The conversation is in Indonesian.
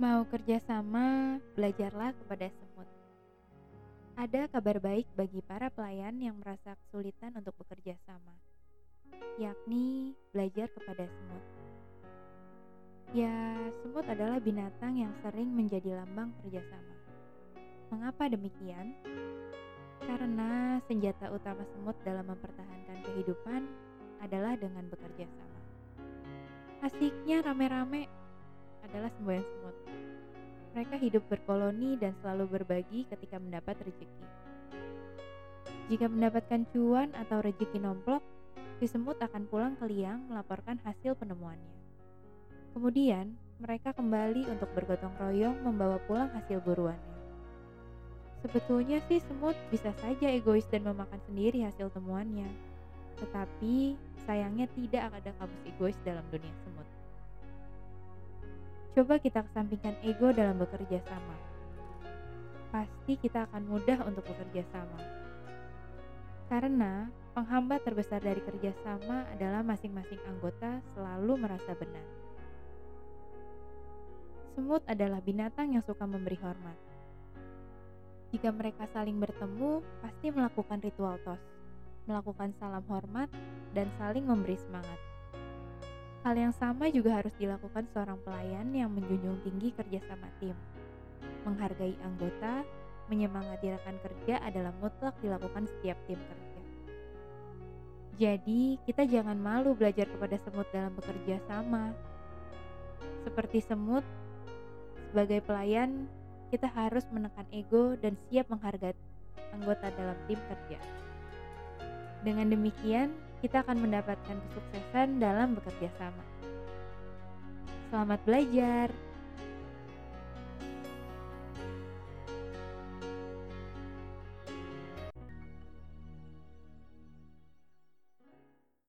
Mau kerjasama, belajarlah kepada semut. Ada kabar baik bagi para pelayan yang merasa kesulitan untuk bekerja sama, yakni belajar kepada semut. Ya, semut adalah binatang yang sering menjadi lambang kerjasama. Mengapa demikian? Karena senjata utama semut dalam mempertahankan kehidupan adalah dengan bekerja sama. Asiknya rame-rame adalah semboyan semut. Mereka hidup berkoloni dan selalu berbagi ketika mendapat rezeki. Jika mendapatkan cuan atau rezeki nomplok, si semut akan pulang ke liang melaporkan hasil penemuannya. Kemudian, mereka kembali untuk bergotong royong membawa pulang hasil buruannya. Sebetulnya sih semut bisa saja egois dan memakan sendiri hasil temuannya. Tetapi sayangnya tidak ada kamus egois dalam dunia semut. Coba kita kesampingkan ego dalam bekerja sama. Pasti kita akan mudah untuk bekerja sama. Karena penghambat terbesar dari kerjasama adalah masing-masing anggota selalu merasa benar. Semut adalah binatang yang suka memberi hormat. Jika mereka saling bertemu, pasti melakukan ritual tos, melakukan salam hormat, dan saling memberi semangat. Hal yang sama juga harus dilakukan seorang pelayan yang menjunjung tinggi kerjasama tim. Menghargai anggota, menyemangati rekan kerja adalah mutlak dilakukan setiap tim kerja. Jadi, kita jangan malu belajar kepada semut dalam bekerja sama. Seperti semut, sebagai pelayan, kita harus menekan ego dan siap menghargai anggota dalam tim kerja. Dengan demikian, kita akan mendapatkan kesuksesan dalam bekerja sama. Selamat belajar!